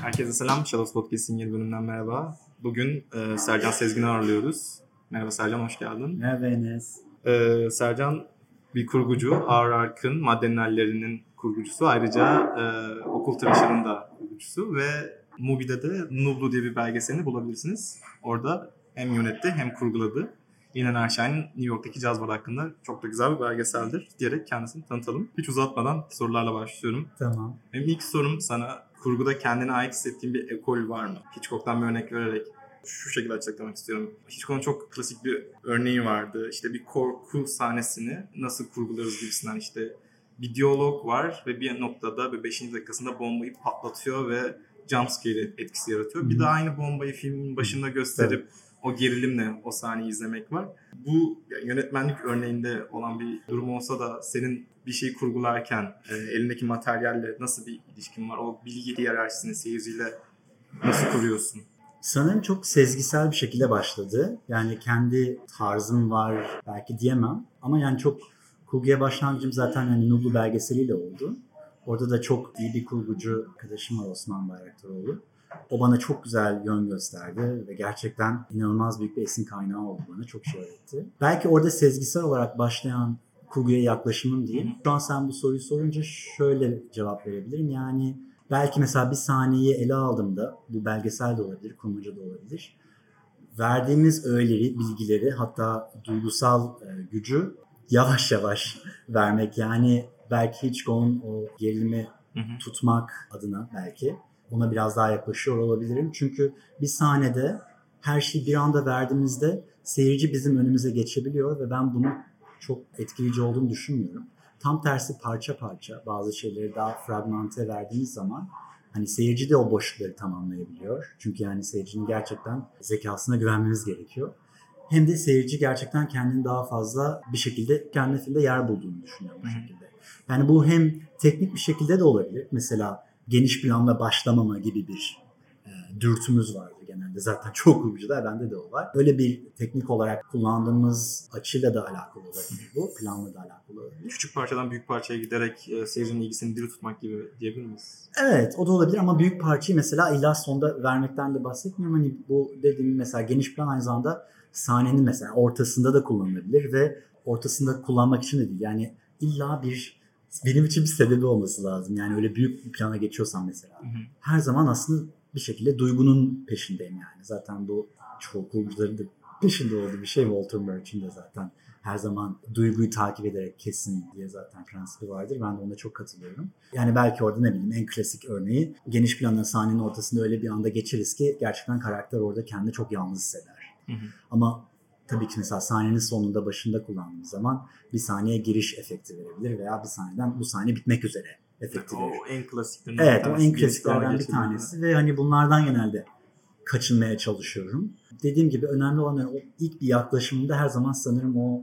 Herkese selam. Shadows Podcast'in yeni bölümünden merhaba. Bugün e, Sercan Sezgin'i ağırlıyoruz. Merhaba Sercan, hoş geldin. Merhaba Enes. E, Sercan bir kurgucu. Ağır Ark'ın Maddenin Hallerinin kurgucusu. Ayrıca e, Okul Tıraşı'nın da kurgucusu ve Mubi'de de Nublu diye bir belgeselini bulabilirsiniz. Orada hem yönetti hem kurguladı. Yine Erşen'in New York'taki caz bar hakkında çok da güzel bir belgeseldir diyerek kendisini tanıtalım. Hiç uzatmadan sorularla başlıyorum. Tamam. Benim ilk sorum sana kurguda kendine ait hissettiğin bir ekol var mı? Hitchcock'tan bir örnek vererek şu şekilde açıklamak istiyorum. Hitchcock'un çok klasik bir örneği vardı. İşte bir korku sahnesini nasıl kurgularız gibisinden işte bir diyalog var ve bir noktada ve 5. dakikasında bombayı patlatıyor ve jumpscare etkisi yaratıyor. Bir de aynı bombayı filmin başında gösterip o gerilimle o sahneyi izlemek var. Bu yönetmenlik örneğinde olan bir durum olsa da senin bir şeyi kurgularken e, elindeki materyalle nasıl bir ilişkin var? O bilgi hiyerarşisini seyirciyle nasıl kuruyorsun? Sanırım çok sezgisel bir şekilde başladı. Yani kendi tarzım var belki diyemem. Ama yani çok kurguya başlangıcım zaten hani Nublu belgeseliyle oldu. Orada da çok iyi bir kurgucu arkadaşım var Osman Bayraktaroğlu. O bana çok güzel yön gösterdi ve gerçekten inanılmaz büyük bir esin kaynağı oldu bana. Çok şey öğretti. Belki orada sezgisel olarak başlayan kurguya yaklaşımım diyeyim. Şu an sen bu soruyu sorunca şöyle cevap verebilirim. Yani belki mesela bir sahneyi ele aldığımda, bu belgesel de olabilir, kurmaca da olabilir. Verdiğimiz öğeleri, bilgileri hatta duygusal e, gücü yavaş yavaş vermek. Yani belki Hitchcock'un o gerilimi tutmak adına belki ona biraz daha yaklaşıyor olabilirim. Çünkü bir sahnede her şeyi bir anda verdiğimizde seyirci bizim önümüze geçebiliyor ve ben bunu çok etkileyici olduğunu düşünmüyorum. Tam tersi parça parça bazı şeyleri daha fragmente verdiğimiz zaman hani seyirci de o boşlukları tamamlayabiliyor. Çünkü yani seyircinin gerçekten zekasına güvenmemiz gerekiyor. Hem de seyirci gerçekten kendini daha fazla bir şekilde kendi filmde yer bulduğunu düşünüyorum bu şekilde. Yani bu hem teknik bir şekilde de olabilir. Mesela geniş planla başlamama gibi bir e, dürtümüz vardır genelde. Zaten çok kurgucuda bende de o var. Öyle bir teknik olarak kullandığımız açıyla da alakalı olabilir bu. Planla da alakalı olabilir. Küçük parçadan büyük parçaya giderek e, seyircinin ilgisini diri tutmak gibi diyebilir miyiz? Evet o da olabilir ama büyük parçayı mesela illa sonda vermekten de bahsetmiyorum. Hani bu dediğim mesela geniş plan aynı zamanda sahnenin mesela ortasında da kullanılabilir ve ortasında kullanmak için de değil. Yani illa bir benim için bir sebebi olması lazım. Yani öyle büyük bir plana geçiyorsam mesela. Hı hı. Her zaman aslında bir şekilde duygunun peşindeyim yani. Zaten bu çok kurgucuların da peşinde olduğu bir şey. Walter Murch'in de zaten her zaman duyguyu takip ederek kesin diye zaten prensibi vardır. Ben de ona çok katılıyorum. Yani belki orada ne bileyim en klasik örneği geniş planla sahnenin ortasında öyle bir anda geçeriz ki gerçekten karakter orada kendini çok yalnız hisseder. Hı hı. Ama tabii ki mesela sahnenin sonunda başında kullandığımız zaman bir sahneye giriş efekti verebilir veya bir sahneden bu sahne bitmek üzere efekti verir. O en klasiklerinden Evet o en klasiklerden bir tanesi ve hani bunlardan genelde kaçınmaya çalışıyorum. Dediğim gibi önemli olan o ilk bir yaklaşımında her zaman sanırım o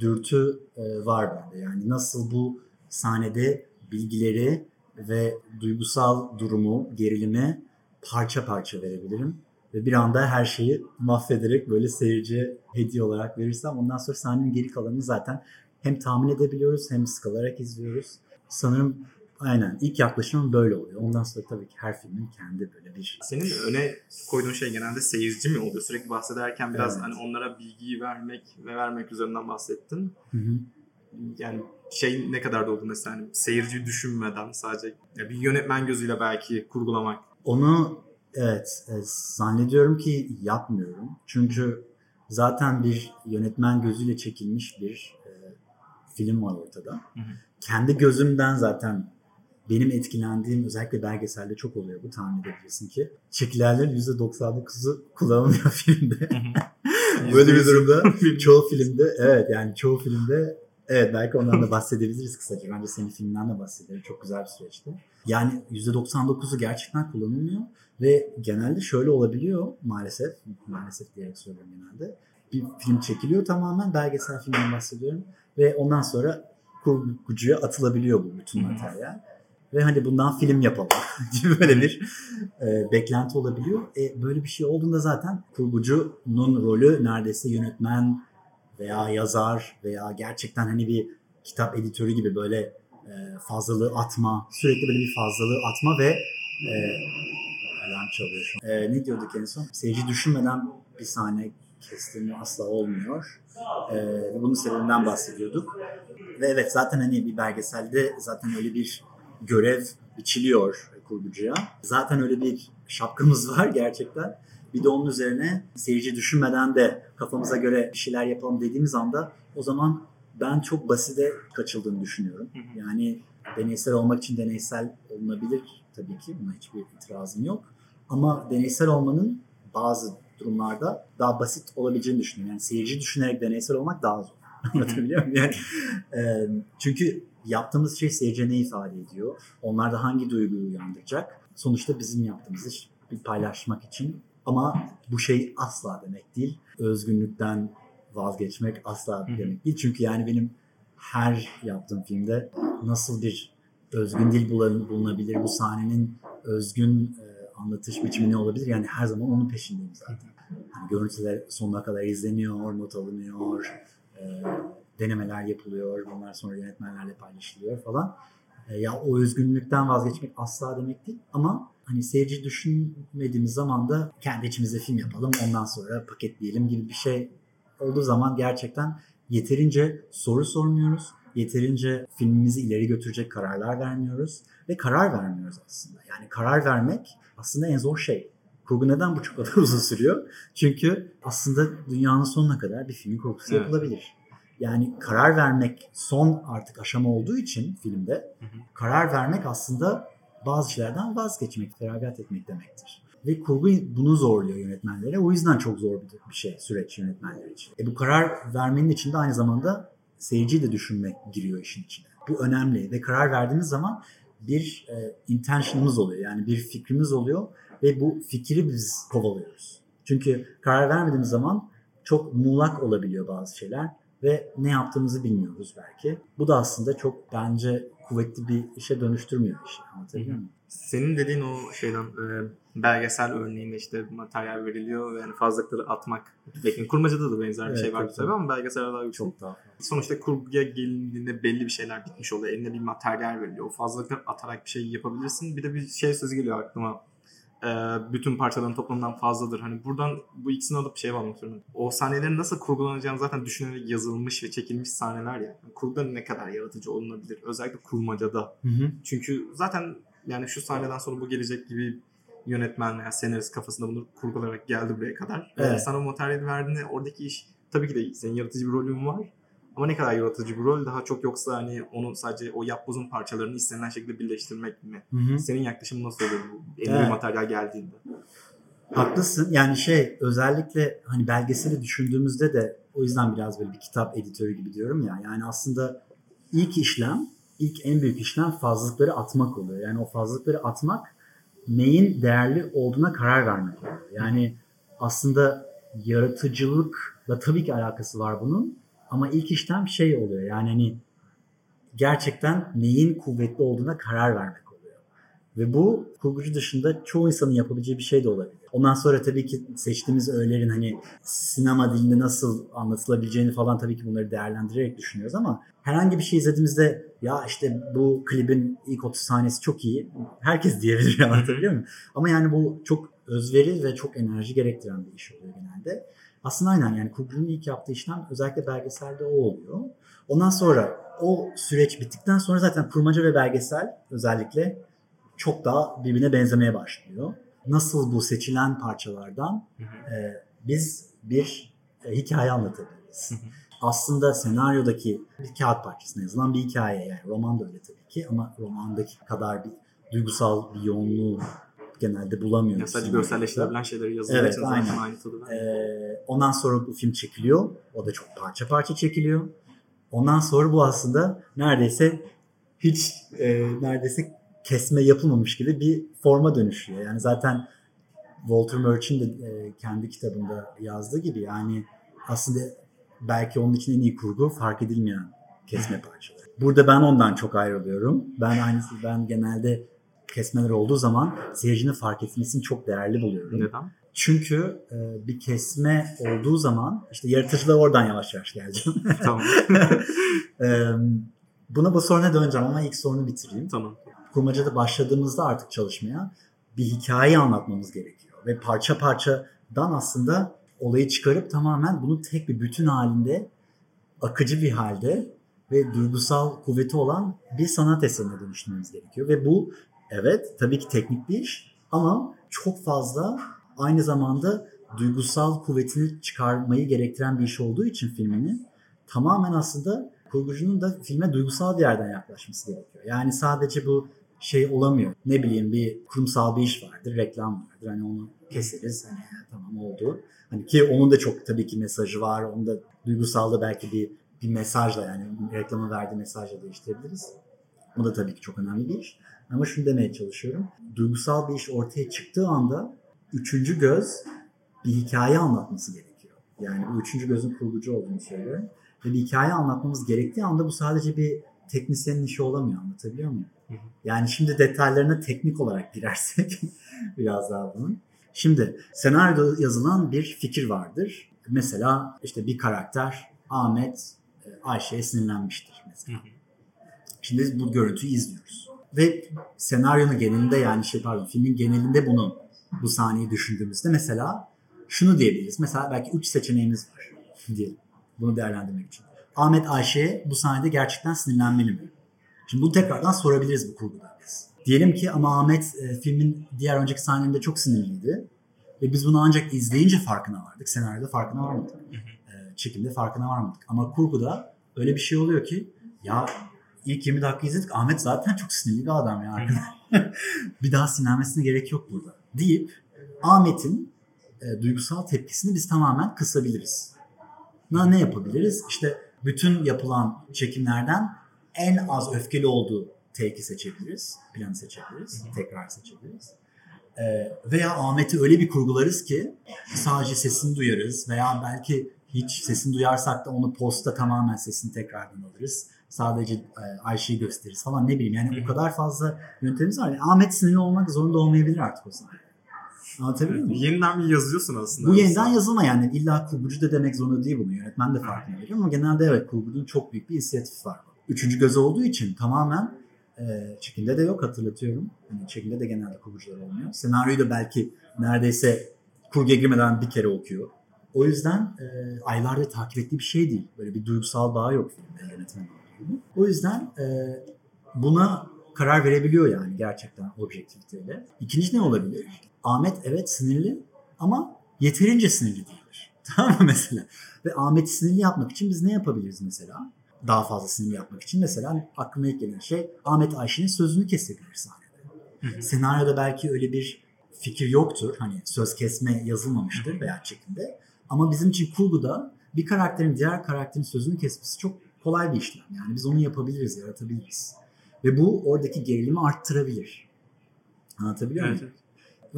dürtü e, var bende. Yani nasıl bu sahnede bilgileri ve duygusal durumu, gerilimi parça parça verebilirim. Ve bir anda her şeyi mahvederek böyle seyirciye hediye olarak verirsem ondan sonra sahnenin geri kalanını zaten hem tahmin edebiliyoruz hem sıkılarak izliyoruz. Sanırım aynen ilk yaklaşımım böyle oluyor. Ondan sonra tabii ki her filmin kendi böyle bir Senin öne koyduğun şey genelde seyirci mi oluyor? Sürekli bahsederken biraz Evet. hani onlara bilgiyi vermek ve vermek üzerinden bahsettin. Hı hı. Yani şey ne kadar da oldu mesela hani seyirciyi düşünmeden sadece bir yönetmen gözüyle belki kurgulamak. Onu evet e, zannediyorum ki yapmıyorum. Çünkü zaten bir yönetmen gözüyle çekilmiş bir e, film var ortada. Hı hı. Kendi gözümden zaten benim etkilendiğim özellikle belgeselde çok oluyor bu tahmin edebilirsin ki. Çekilenlerin %99'u kullanılmıyor filmde. Böyle bir durumda çoğu filmde evet yani çoğu filmde evet belki ondan da bahsedebiliriz kısaca. Bence senin filminden de bahsedelim. Çok güzel bir süreçti. Yani %99'u gerçekten kullanılmıyor ve genelde şöyle olabiliyor maalesef. Maalesef diyerek söylüyorum genelde. Bir film çekiliyor tamamen belgesel filmden bahsediyorum ve ondan sonra kurgucuya atılabiliyor bu bütün materyal. Ve hani bundan film yapalım gibi böyle bir e, beklenti olabiliyor. E, böyle bir şey olduğunda zaten kurgucunun rolü neredeyse yönetmen veya yazar veya gerçekten hani bir kitap editörü gibi böyle e, fazlalığı atma, sürekli böyle bir fazlalığı atma ve e, alarm çalıyor şu an. Ee, ne diyorduk en son? Seyirci düşünmeden bir sahne kestiğimi asla olmuyor. Ee, bunun sebebinden bahsediyorduk. Ve evet zaten hani bir belgeselde zaten öyle bir görev biçiliyor kurgucuya. Zaten öyle bir şapkamız var gerçekten. Bir de onun üzerine seyirci düşünmeden de kafamıza göre bir şeyler yapalım dediğimiz anda o zaman ben çok basite kaçıldığını düşünüyorum. Yani deneysel olmak için deneysel olunabilir tabii ki. Buna hiçbir itirazım yok. Ama deneysel olmanın bazı durumlarda daha basit olabileceğini düşünüyorum. Yani seyirci düşünerek deneysel olmak daha zor. Anlatabiliyor muyum? Yani, e, çünkü yaptığımız şey seyirciye ne ifade ediyor? Onlar da hangi duyguyu uyandıracak? Sonuçta bizim yaptığımız iş bir paylaşmak için. Ama bu şey asla demek değil. Özgünlükten vazgeçmek asla demek değil. Çünkü yani benim her yaptığım filmde nasıl bir özgün dil bulunabilir, bu sahnenin özgün e, anlatış biçimi ne olabilir? Yani her zaman onun peşindeyim zaten. Yani görüntüler sonuna kadar izleniyor, not alınıyor, e, denemeler yapılıyor, bunlar sonra yönetmenlerle paylaşılıyor falan. E, ya o özgünlükten vazgeçmek asla demek değil ama hani seyirci düşünmediğimiz zaman da kendi içimizde film yapalım ondan sonra paketleyelim gibi bir şey olduğu zaman gerçekten yeterince soru sormuyoruz. Yeterince filmimizi ileri götürecek kararlar vermiyoruz ve karar vermiyoruz aslında. Yani karar vermek aslında en zor şey. Kurgu neden bu kadar uzun sürüyor? Çünkü aslında dünyanın sonuna kadar bir filmin kurgusu evet. yapılabilir. Yani karar vermek son artık aşama olduğu için filmde hı hı. karar vermek aslında bazı şeylerden vazgeçmek, feragat etmek demektir. Ve kurgu bunu zorluyor yönetmenlere. O yüzden çok zor bir, şey süreç yönetmenler için. E bu karar vermenin içinde aynı zamanda seyirciyi de düşünmek giriyor işin içine. Bu önemli ve karar verdiğimiz zaman bir e, intention'ımız oluyor. Yani bir fikrimiz oluyor ve bu fikri biz kovalıyoruz. Çünkü karar vermediğimiz zaman çok muğlak olabiliyor bazı şeyler ve ne yaptığımızı bilmiyoruz belki. Bu da aslında çok bence kuvvetli bir işe dönüştürmüyor işi. Anlatabiliyor muyum? Senin dediğin o şeyden e, belgesel örneğinde işte materyal veriliyor ve yani fazlalıkları atmak. Belki kurmacada da benzer bir evet, şey var tabii ama belgeselde daha yüksek. Çok daha fazla. Sonuçta kurguya gelindiğinde belli bir şeyler bitmiş oluyor. Eline bir materyal veriliyor. O fazlalıkları atarak bir şey yapabilirsin. Bir de bir şey sözü geliyor aklıma e, bütün parçaların toplamından fazladır. Hani buradan bu ikisini alıp şey anlatıyorum. O sahnelerin nasıl kurgulanacağını zaten düşünerek yazılmış ve çekilmiş sahneler ya. Yani kurguda ne kadar yaratıcı olunabilir. Özellikle kurmacada. Hı hı. Çünkü zaten yani şu sahneden sonra bu gelecek gibi yönetmen veya senarist kafasında bunu kurgulayarak geldi buraya kadar. Evet. Yani sana o materyali verdiğinde oradaki iş tabii ki de senin yaratıcı bir rolün var. Ama ne kadar yaratıcı bir rol daha çok yoksa hani onu sadece o yapbozun parçalarını istenilen şekilde birleştirmek mi? Hı hı. Senin yaklaşımın nasıl oluyor bu eline evet. bir materyal geldiğinde? Haklısın. Yani şey özellikle hani belgeseli düşündüğümüzde de o yüzden biraz böyle bir kitap editörü gibi diyorum ya. Yani aslında ilk işlem, ilk en büyük işlem fazlalıkları atmak oluyor. Yani o fazlalıkları atmak neyin değerli olduğuna karar vermek oluyor. Yani aslında yaratıcılıkla tabii ki alakası var bunun ama ilk işlem şey oluyor yani hani gerçekten neyin kuvvetli olduğuna karar vermek oluyor. Ve bu kurgucu dışında çoğu insanın yapabileceği bir şey de olabilir. Ondan sonra tabii ki seçtiğimiz öğelerin hani sinema dilinde nasıl anlatılabileceğini falan tabii ki bunları değerlendirerek düşünüyoruz ama herhangi bir şey izlediğimizde ya işte bu klibin ilk 30 sahnesi çok iyi. Herkes diyebilir anlatabiliyor muyum? Ama yani bu çok özveri ve çok enerji gerektiren bir iş oluyor genelde. Aslında aynen yani Kubrick'in ilk yaptığı işlem özellikle belgeselde o oluyor. Ondan sonra o süreç bittikten sonra zaten kurmaca ve belgesel özellikle çok daha birbirine benzemeye başlıyor. Nasıl bu seçilen parçalardan e, biz bir e, hikaye anlatabiliriz. Aslında senaryodaki bir kağıt parçasına yazılan bir hikaye yani roman da öyle tabii ki ama romandaki kadar bir duygusal bir yoğunluğu genelde bulamıyoruz. Ya sadece görselleştirilen şeyleri yazıldığı evet, aynen. aynı tadı var. Ee, ondan sonra bu film çekiliyor. O da çok parça parça çekiliyor. Ondan sonra bu aslında neredeyse hiç e, neredeyse kesme yapılmamış gibi bir forma dönüşüyor. Yani zaten Walter Murch'in de e, kendi kitabında yazdığı gibi yani aslında belki onun için en iyi kurgu fark edilmeyen kesme parçaları. Burada ben ondan çok ayrılıyorum. Ben aynısı ben genelde kesmeler olduğu zaman seyircinin fark etmesini çok değerli buluyorum. Neden? Çünkü e, bir kesme olduğu zaman işte yaratıcılığa oradan yavaş yavaş geleceğim. Tamam. e, buna bu soruna döneceğim ama ilk sorunu bitireyim. Tamam. Kurmacada başladığımızda artık çalışmaya bir hikaye anlatmamız gerekiyor. Ve parça parçadan aslında olayı çıkarıp tamamen bunu tek bir bütün halinde akıcı bir halde ve duygusal kuvveti olan bir sanat eserine dönüştürmemiz gerekiyor. Ve bu evet tabii ki teknik bir iş ama çok fazla aynı zamanda duygusal kuvvetini çıkarmayı gerektiren bir iş olduğu için filmini tamamen aslında kurgucunun da filme duygusal bir yerden yaklaşması gerekiyor. Yani sadece bu şey olamıyor. Ne bileyim bir kurumsal bir iş vardır, reklam vardır. Hani onu keseriz. Hani tamam oldu. Hani ki onun da çok tabii ki mesajı var. Onun da duygusal da belki bir bir mesajla yani reklama verdiği mesajla değiştirebiliriz. O da tabii ki çok önemli bir iş. Ama şunu demeye çalışıyorum. Duygusal bir iş ortaya çıktığı anda üçüncü göz bir hikaye anlatması gerekiyor. Yani bu üçüncü gözün kurgucu olduğunu söylüyorum. Ve bir hikaye anlatmamız gerektiği anda bu sadece bir teknisyenin işi olamıyor. Anlatabiliyor muyum? Yani şimdi detaylarına teknik olarak girersek biraz daha bunun. Şimdi senaryoda yazılan bir fikir vardır. Mesela işte bir karakter Ahmet e, Ayşe'ye sinirlenmiştir mesela. Şimdi biz bu görüntüyü izliyoruz. Ve senaryonun genelinde yani şey pardon filmin genelinde bunu bu sahneyi düşündüğümüzde mesela şunu diyebiliriz. Mesela belki üç seçeneğimiz var diyelim. Bunu değerlendirmek için. Ahmet Ayşe'ye bu sahnede gerçekten sinirlenmeli mi? Şimdi bunu tekrardan sorabiliriz bu kurguda biz. Diyelim ki ama Ahmet e, filmin diğer önceki sahnelerinde çok sinirliydi. Ve biz bunu ancak izleyince farkına vardık. Senaryoda farkına varmadık. E, çekimde farkına varmadık. Ama kurguda öyle bir şey oluyor ki ya ilk 20 dakika izledik. Ahmet zaten çok sinirli bir adam ya. bir daha sinirlenmesine gerek yok burada. Deyip Ahmet'in e, duygusal tepkisini biz tamamen kısabiliriz. Ne, ne yapabiliriz? İşte bütün yapılan çekimlerden en az öfkeli olduğu take'i seçebiliriz. Planı seçebiliriz. Tekrar seçebiliriz. Ee, veya Ahmet'i öyle bir kurgularız ki sadece sesini duyarız veya belki hiç sesini duyarsak da onu posta tamamen sesini tekrardan alırız. Sadece e, Ayşe'yi gösteririz falan ne bileyim yani o kadar fazla yöntemimiz var. Yani Ahmet sinirli olmak zorunda olmayabilir artık o zaman. Anlatabiliyor muyum? Yeniden bir yazıyorsun aslında. Bu yeniden yazılma yani illa kurgucu da demek zorunda değil bunu. Yönetmen de farkına varıyor ama genelde evet kurgucunun çok büyük bir inisiyatifi var. Üçüncü göz olduğu için tamamen e, çekimde de yok hatırlatıyorum. Yani çekimde de genelde kurgucular olmuyor. Senaryoyu da belki neredeyse kurguya girmeden bir kere okuyor. O yüzden e, aylarda takip ettiği bir şey değil. Böyle bir duygusal bağ yok filmde yönetmen. O yüzden e, buna karar verebiliyor yani gerçekten objektiviteyle. İkinci ne olabilir? Ahmet evet sinirli ama yeterince sinirli değildir. Tamam mı mesela? Ve Ahmet'i sinirli yapmak için biz ne yapabiliriz mesela? Daha fazla sinirli yapmak için mesela aklıma ilk gelen şey Ahmet Ayşe'nin sözünü kesebilir sahnede. Senaryoda belki öyle bir fikir yoktur. Hani söz kesme yazılmamıştır veya çekimde. Ama bizim için kurguda bir karakterin diğer karakterin sözünü kesmesi çok kolay bir işlem. Yani biz onu yapabiliriz, yaratabiliriz. Ve bu oradaki gerilimi arttırabilir. Anlatabiliyor muyum? Evet.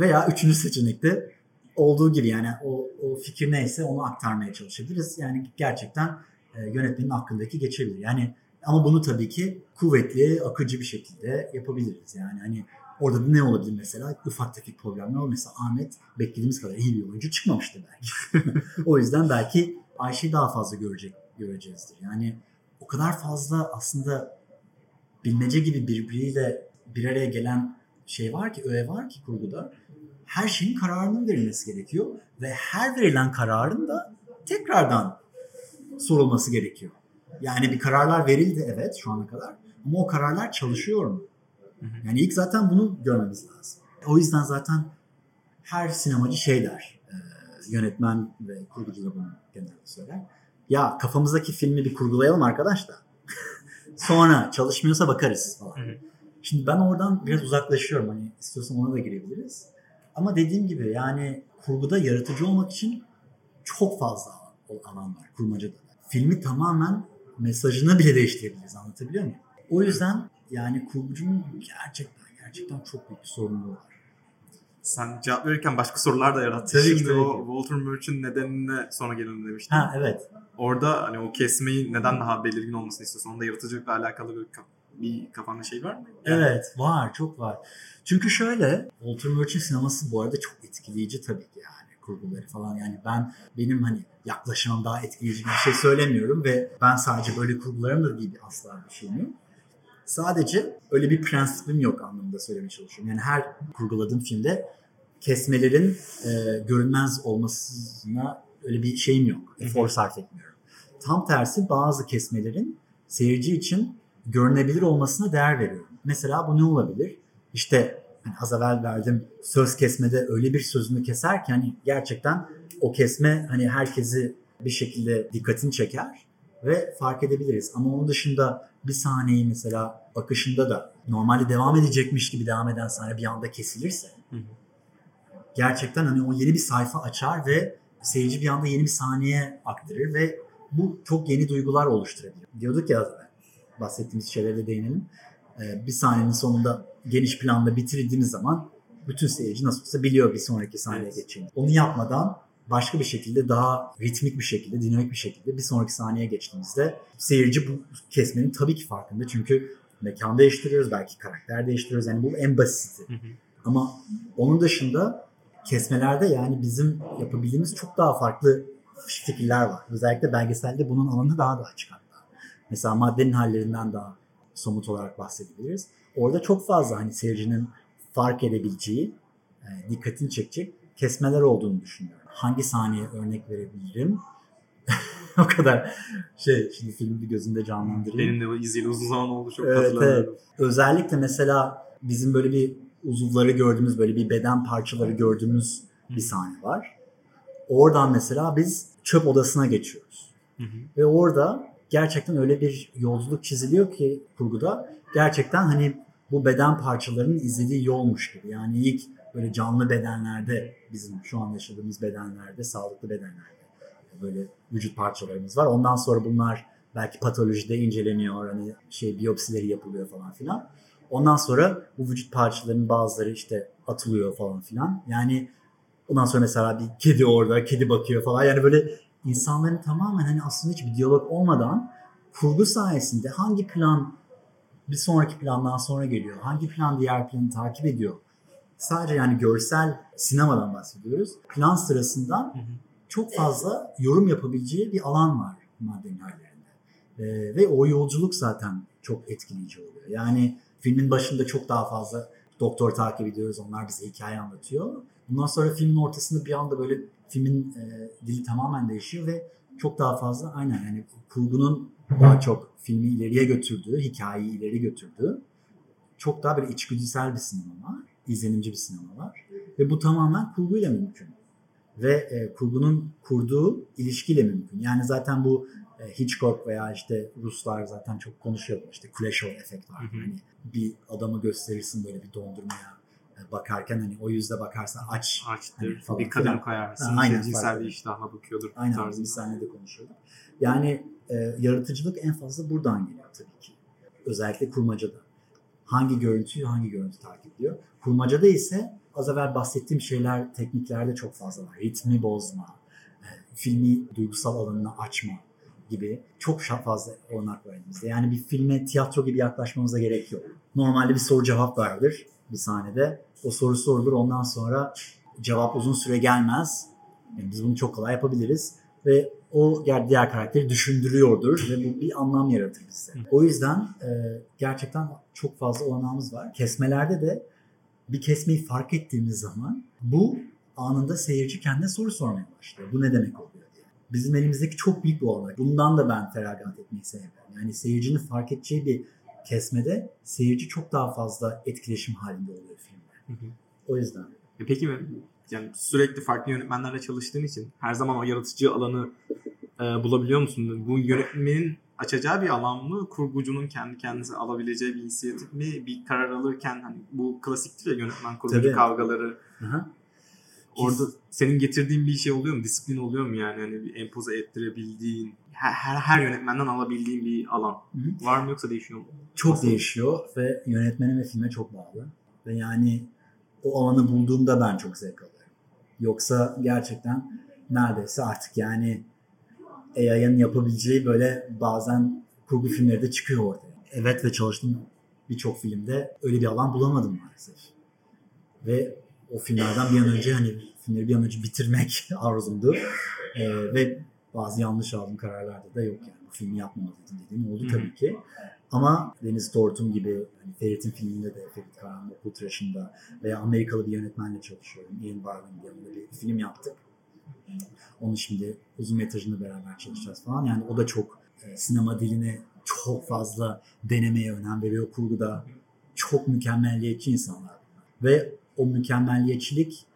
Veya üçüncü seçenekte olduğu gibi yani o, o fikir neyse onu aktarmaya çalışabiliriz. Yani gerçekten e, yönetmenin hakkındaki geçebilir. Yani ama bunu tabii ki kuvvetli, akıcı bir şekilde yapabiliriz. Yani hani orada da ne olabilir mesela? Ufak tefek problemler olur. Mesela Ahmet beklediğimiz kadar iyi bir oyuncu çıkmamıştı belki. o yüzden belki Ayşe'yi daha fazla görecek göreceğizdir. Yani o kadar fazla aslında bilmece gibi birbiriyle bir araya gelen şey var ki, öğe var ki kurguda. Her şeyin kararının verilmesi gerekiyor ve her verilen kararın da tekrardan sorulması gerekiyor. Yani bir kararlar verildi evet şu ana kadar ama o kararlar çalışıyor mu? Yani ilk zaten bunu görmemiz lazım. O yüzden zaten her sinemacı şey der, e, yönetmen ve kurgucu da bunu genelde söyler. Ya kafamızdaki filmi bir kurgulayalım arkadaş da. Sonra çalışmıyorsa bakarız falan. Şimdi ben oradan biraz uzaklaşıyorum. Hani istiyorsan ona da girebiliriz. Ama dediğim gibi yani kurguda yaratıcı olmak için çok fazla alan var kurmacada. Filmi tamamen mesajını bile değiştirebiliriz. Anlatabiliyor muyum? O yüzden yani kurgucunun gerçekten gerçekten çok büyük bir sorumluluğu var. Sen cevap verirken başka sorular da yarattın. Tabii ki, Şimdi tabii o. Walter Murch'un nedenine sonra gelelim demiştin. Ha evet. Orada hani o kesmeyi neden daha belirgin olmasını istiyorsun? Onda yaratıcılıkla alakalı bir, bir kafanda şey var mı? Yani- Evet var çok var. Çünkü şöyle Walter Murch'in sineması bu arada çok etkileyici tabii ki yani kurguları falan. Yani ben benim hani yaklaşımım daha etkileyici bir şey söylemiyorum ve ben sadece böyle kurgularımdır gibi asla bir şeyim yok. Sadece öyle bir prensibim yok anlamında söylemeye çalışıyorum. Yani her kurguladığım filmde kesmelerin e, görünmez olmasına öyle bir şeyim yok. Efor sarf etmiyorum. Tam tersi bazı kesmelerin seyirci için görünebilir olmasına değer veriyorum. Mesela bu ne olabilir? İşte hani az evvel verdim söz kesmede öyle bir sözünü keser ki hani gerçekten o kesme hani herkesi bir şekilde dikkatini çeker ve fark edebiliriz. Ama onun dışında bir sahneyi mesela akışında da normalde devam edecekmiş gibi devam eden sahne bir anda kesilirse Hı hı. gerçekten hani o yeni bir sayfa açar ve seyirci bir anda yeni bir sahneye aktarır ve bu çok yeni duygular oluşturabilir. Diyorduk ya bahsettiğimiz şeylere de değinelim. Ee, bir sahnenin sonunda geniş planda bitirdiğimiz zaman bütün seyirci nasıl olsa biliyor bir sonraki sahneye Evet. geçeceğini. Onu yapmadan başka bir şekilde daha ritmik bir şekilde, dinamik bir şekilde bir sonraki sahneye geçtiğimizde seyirci bu kesmenin tabii ki farkında. Çünkü mekan değiştiriyoruz, belki karakter değiştiriyoruz. Yani bu en basiti. Hı hı. Ama onun dışında kesmelerde yani bizim yapabildiğimiz çok daha farklı fikirler var. Özellikle belgeselde bunun alanı daha da açık. Mesela maddenin hallerinden daha somut olarak bahsedebiliriz. Orada çok fazla hani seyircinin fark edebileceği, e, dikkatini çekecek kesmeler olduğunu düşünüyorum. Hangi sahneye örnek verebilirim? o kadar şey şimdi filmi bir gözümde canlandırayım. Benim de bu izleyeli uzun zaman oldu çok Evet, hatırlamıyorum. Özellikle mesela bizim böyle bir uzuvları gördüğümüz, böyle bir beden parçaları gördüğümüz bir sahne var. Oradan mesela biz çöp odasına geçiyoruz. Hı hı. Ve orada gerçekten öyle bir yolculuk çiziliyor ki kurguda gerçekten hani bu beden parçalarının izlediği yolmuş gibi. Yani ilk böyle canlı bedenlerde bizim şu an yaşadığımız bedenlerde, sağlıklı bedenlerde böyle vücut parçalarımız var. Ondan sonra bunlar belki patolojide inceleniyor. Hani şey biyopsileri yapılıyor falan filan. Ondan sonra bu vücut parçalarının bazıları işte atılıyor falan filan. Yani ondan sonra mesela bir kedi orada, kedi bakıyor falan. Yani böyle insanların tamamen hani aslında hiçbir diyalog olmadan kurgu sayesinde hangi plan bir sonraki plandan sonra geliyor, hangi plan diğer planı takip ediyor. Sadece yani görsel sinemadan bahsediyoruz. Plan sırasında çok fazla yorum yapabileceği bir alan var maddenin hallerinde. Ee, ve o yolculuk zaten çok etkileyici oluyor. Yani filmin başında çok daha fazla doktor takip ediyoruz. Onlar bize hikaye anlatıyor. Bundan sonra filmin ortasında bir anda böyle filmin e, dili tamamen değişiyor ve çok daha fazla aynen yani kurgunun daha çok filmi ileriye götürdüğü, hikayeyi ileri götürdüğü çok daha böyle içgüdüsel bir sinema var. izlenimci bir sinema var. Ve bu tamamen kurguyla mümkün. Ve e, kurgunun kurduğu ilişkiyle mümkün. Yani zaten bu e, Hitchcock veya işte Ruslar zaten çok konuşuyor. İşte Kuleshov efekt var. Hı hı. Hani bir adamı gösterirsin böyle bir dondurmaya bakarken hani o yüzde bakarsan aç Açtır. Hani falan bir kadın koyarsın. Ha, aynen, cinsel bir iştahla bakıyordur. Aynen tarzında. biz seninle de konuşuyorduk. Yani e, yaratıcılık en fazla buradan geliyor tabii ki. Özellikle kurmacada. Hangi görüntüyü hangi görüntü takip ediyor. Kurmacada ise az evvel bahsettiğim şeyler tekniklerde çok fazla var. Ritmi bozma, e, filmi duygusal alanını açma gibi çok fazla olanak var elimizde. Yani bir filme tiyatro gibi yaklaşmamıza gerek yok. Normalde bir soru cevap vardır bir sahnede. O soru sorulur ondan sonra cevap uzun süre gelmez. Yani biz bunu çok kolay yapabiliriz ve o diğer karakteri düşündürüyordur ve bu bir anlam yaratır bizde. O yüzden e, gerçekten çok fazla olanağımız var. Kesmelerde de bir kesmeyi fark ettiğimiz zaman bu anında seyirci kendine soru sormaya başlıyor. Bu ne demek oluyor diye. Bizim elimizdeki çok büyük bir olanak. Bundan da ben feragat etmeyi seviyorum. Yani seyircinin fark edeceği bir kesmede seyirci çok daha fazla etkileşim halinde oluyor filmde. Hı hı. O yüzden. E Peki yani sürekli farklı yönetmenlerle çalıştığın için her zaman o yaratıcı alanı e, bulabiliyor musun? Bu yönetmenin açacağı bir alan mı? Kurgucunun kendi kendisi alabileceği bir inisiyatif mi? Bir karar alırken hani bu klasiktir ya yönetmen kurgucu Tabii. kavgaları. Orada senin getirdiğin bir şey oluyor mu? Disiplin oluyor mu yani? Hani bir empoze ettirebildiğin, her, her, her yönetmenden alabildiğin bir alan. Hı hı. Var mı yoksa değişiyor mu? çok Nasıl? değişiyor ve yönetmene ve filme çok bağlı. Ve yani o alanı bulduğumda ben çok zevk alıyorum. Yoksa gerçekten neredeyse artık yani AI'ın yapabileceği böyle bazen kurgu filmleri de çıkıyor ortaya. Evet ve çalıştığım birçok filmde öyle bir alan bulamadım maalesef. Ve o filmlerden bir an önce hani filmleri bir an önce bitirmek arzumdu. Ee, ve bazı yanlış aldığım kararlarda da yok yani. Bu filmi yapmamalıydım dediğim oldu tabii ki. Ama Deniz Tortum gibi hani Ferit'in filminde de Ferit Karan Okul veya Amerikalı bir yönetmenle çalışıyorum. Ian diye onunla bir film yaptık. Onu şimdi uzun metrajında beraber çalışacağız falan. Yani o da çok e, sinema diline çok fazla denemeye önem veriyor. Kurguda çok mükemmelliyetçi insanlar. Ve o mükemmelliyetçilik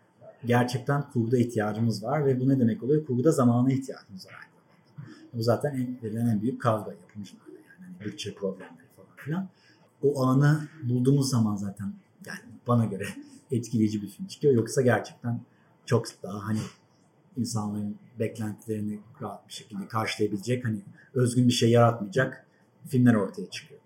gerçekten kurguda ihtiyacımız var ve bu ne demek oluyor? Kurguda zamana ihtiyacımız var. Bu zaten en, en büyük kavga. Hani bütçe problemleri falan filan. O alanı bulduğumuz zaman zaten yani bana göre etkileyici bir film çıkıyor. Yoksa gerçekten çok daha hani insanların beklentilerini rahat bir şekilde karşılayabilecek hani özgün bir şey yaratmayacak filmler ortaya çıkıyor.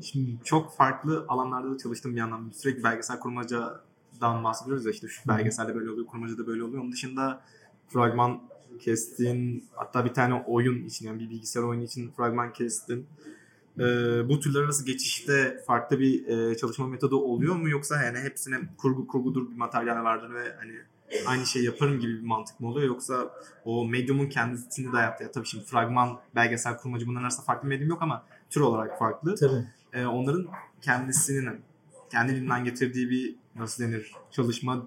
Şimdi çok farklı alanlarda da çalıştım bir yandan. Sürekli belgesel kurmacadan bahsediyoruz ya işte şu belgeselde böyle oluyor, kurmacada böyle oluyor. Onun dışında fragman kestin, hatta bir tane oyun için yani bir bilgisayar oyunu için fragman kestin. Ee, bu türler arası geçişte farklı bir e, çalışma metodu oluyor mu yoksa yani hepsine kurgu kurgudur bir materyal vardır ve hani aynı şey yaparım gibi bir mantık mı oluyor yoksa o medyumun kendisini de hayatta ya tabii şimdi fragman, belgesel, kurmacı bunların arasında farklı medyum yok ama tür olarak farklı. Tabii. Ee, onların kendisinin kendiliğinden getirdiği bir nasıl denir çalışma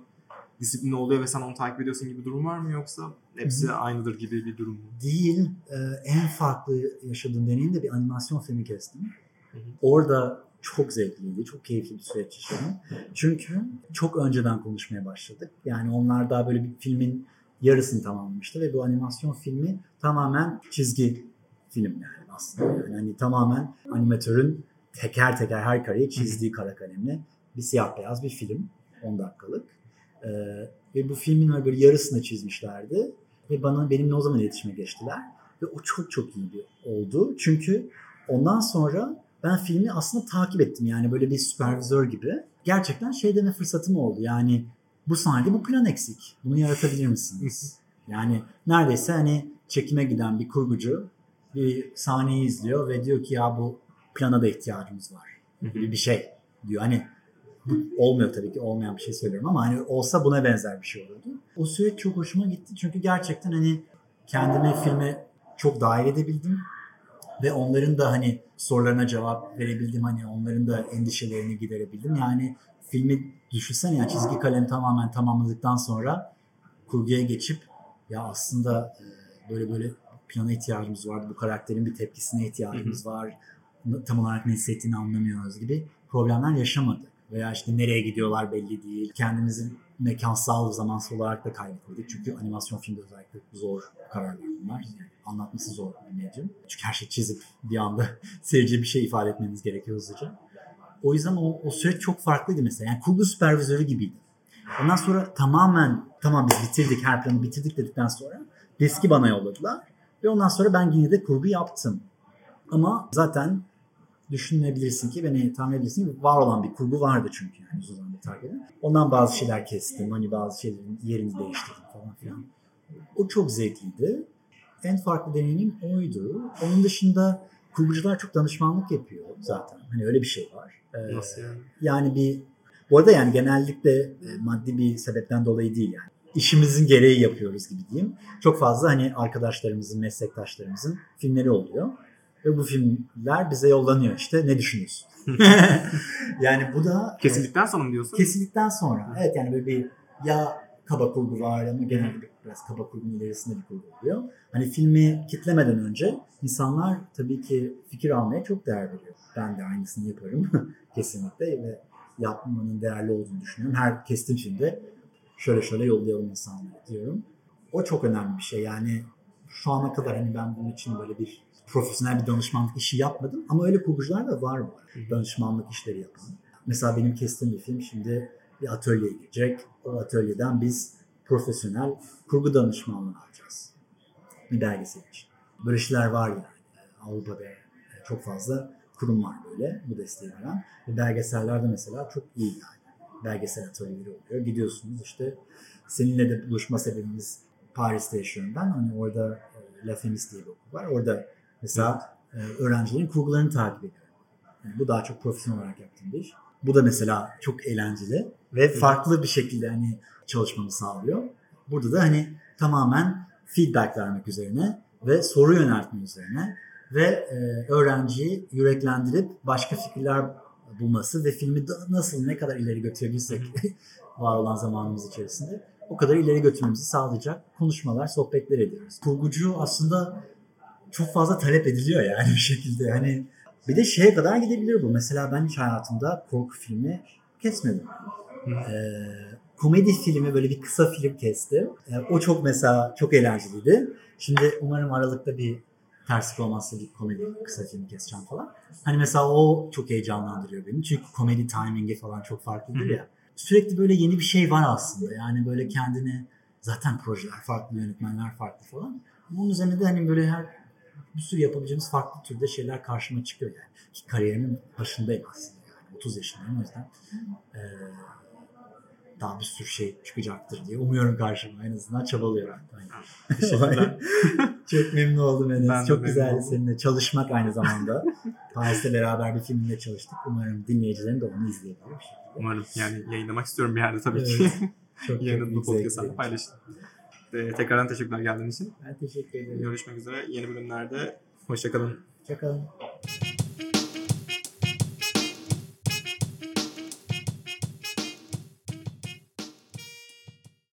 disiplini oluyor ve sen onu takip ediyorsun gibi bir durum var mı yoksa hepsi Hı. aynıdır gibi bir durum mu? Değil. Ee, en farklı yaşadığım deneyim de bir animasyon filmi kestim. Hı hı. Orada çok zevkliydi, çok keyifli bir süreç yaşadım. Çünkü çok önceden konuşmaya başladık. Yani onlar daha böyle bir filmin yarısını tamamlamıştı ve bu animasyon filmi tamamen çizgi film yani aslında. Yani hani tamamen animatörün teker teker her kareyi çizdiği kara kalemle bir siyah beyaz bir film. 10 dakikalık. Ee, ve bu filmin böyle yarısını çizmişlerdi. Ve bana benimle o zaman iletişime geçtiler. Ve o çok çok iyi bir oldu. Çünkü ondan sonra ben filmi aslında takip ettim. Yani böyle bir süpervizör gibi. Gerçekten şey deme fırsatım oldu. Yani bu sahnede bu plan eksik. Bunu yaratabilir misiniz? Yani neredeyse hani çekime giden bir kurgucu bir sahneyi izliyor ve diyor ki ya bu plana da ihtiyacımız var gibi bir şey diyor. Hani olmuyor tabii ki olmayan bir şey söylüyorum ama hani olsa buna benzer bir şey olurdu. O süreç çok hoşuma gitti çünkü gerçekten hani kendimi filme çok dahil edebildim ve onların da hani sorularına cevap verebildim hani onların da endişelerini giderebildim. Yani filmi düşünsene ya çizgi kalem tamamen tamamladıktan sonra kurguya geçip ya aslında e, böyle böyle plana ihtiyacımız vardı. Bu karakterin bir tepkisine ihtiyacımız var. Tam olarak ne hissettiğini anlamıyoruz gibi problemler yaşamadık. Veya işte nereye gidiyorlar belli değil. Kendimizi mekansal zamansal olarak da kaybetmedik. Çünkü animasyon filmde özellikle zor kararlar bunlar. Yani anlatması zor bir medyum. Çünkü her şey çizip bir anda seyirciye bir şey ifade etmeniz gerekiyor hızlıca. O yüzden o, o süreç çok farklıydı mesela. Yani kurgu süpervizörü gibiydi. Ondan sonra tamamen tamam biz bitirdik her planı bitirdik dedikten sonra diski bana yolladılar. Ve ondan sonra ben yine de kurgu yaptım. Ama zaten düşünebilirsin ki beni tahmin edebilirsin ki var olan bir kurgu vardı çünkü yani takip edin. Ondan bazı şeyler kestim. Hani bazı şeylerin yerini değiştirdim falan filan. O çok zevkliydi. En farklı deneyimim oydu. Onun dışında kurgucular çok danışmanlık yapıyor zaten. Hani öyle bir şey var. Ee, Nasıl yani? yani bir bu arada yani genellikle e, maddi bir sebepten dolayı değil yani. İşimizin gereği yapıyoruz gibi diyeyim. Çok fazla hani arkadaşlarımızın, meslektaşlarımızın filmleri oluyor. Ve bu filmler bize yollanıyor işte. Ne düşünüyorsun? yani bu da Kesildikten sonra mı diyorsun? kesildikten sonra. Evet yani böyle bir ya kaba kurgu var ama genelde biraz kaba kurgunun ilerisinde bir kurgu oluyor. Hani filmi kitlemeden önce insanlar tabii ki fikir almaya çok değer veriyor. Ben de aynısını yaparım kesinlikle ve yapmanın değerli olduğunu düşünüyorum. Her kestim filmde şöyle şöyle yollayalım insanlara diyorum. O çok önemli bir şey. Yani şu ana kadar hani ben bunun için böyle bir profesyonel bir danışmanlık işi yapmadım ama öyle kurgucular da var var. Danışmanlık işleri yapan. Mesela benim kestiğim bir film şimdi bir atölyeye girecek. O atölyeden biz profesyonel kurgu danışmanlığı alacağız. Bir belgesel için. Böyle şeyler var yani. Avrupa'da çok fazla kurum var böyle bu desteği veren. Ve belgesellerde mesela çok iyi yani. Belgesel atölyeleri oluyor. Gidiyorsunuz işte seninle de buluşma sebebimiz Paris'te yaşıyorum ben. Hani orada e, La Femis diye bir okul var. Orada mesela e, öğrencilerin kurgularını takip ediyorum. Yani bu daha çok profesyonel olarak yaptığım bir iş. Bu da mesela çok eğlenceli ve farklı bir şekilde hani çalışmamı sağlıyor. Burada da hani tamamen feedback vermek üzerine ve soru yöneltme üzerine ve e, öğrenciyi yüreklendirip başka fikirler bulması ve filmi nasıl ne kadar ileri götürebilirsek var olan zamanımız içerisinde o kadar ileri götürmemizi sağlayacak konuşmalar, sohbetler ediyoruz. Kurgucu aslında çok fazla talep ediliyor yani bir şekilde. Hani bir de şeye kadar gidebilir bu. Mesela ben hiç hayatımda korku filmi kesmedim. Ee, komedi filmi böyle bir kısa film kestim. Ee, o çok mesela çok eğlenceliydi. Şimdi umarım Aralık'ta bir terslik olmazsa bir komedi kısa film keseceğim falan. Hani mesela o çok heyecanlandırıyor beni. Çünkü komedi timingi falan çok farklıdır ya. Sürekli böyle yeni bir şey var aslında. Yani böyle kendini zaten projeler farklı, yönetmenler farklı falan. Bunun üzerine de hani böyle her bir sürü yapabileceğimiz farklı türde şeyler karşıma çıkıyor yani. Ki kariyerimin başındayım aslında yani. 30 yaşındayım o yüzden. Ee, daha bir sürü şey çıkacaktır diye umuyorum karşıma. En azından çabalıyorum. Teşekkürler. Çok memnun oldum Enes. Ben Çok oldum. seninle çalışmak aynı zamanda. Paris'te beraber bir filmde çalıştık. Umarım dinleyicilerin de onu izleyebilir. Umarım yani yayınlamak istiyorum bir yerde tabii Evet. ki. Çok çok bu podcast'ı paylaşın. Ee, tekrardan teşekkürler geldiğin için. Ben teşekkür ederim. Görüşmek üzere yeni bölümlerde. Hoşçakalın. Hoşçakalın.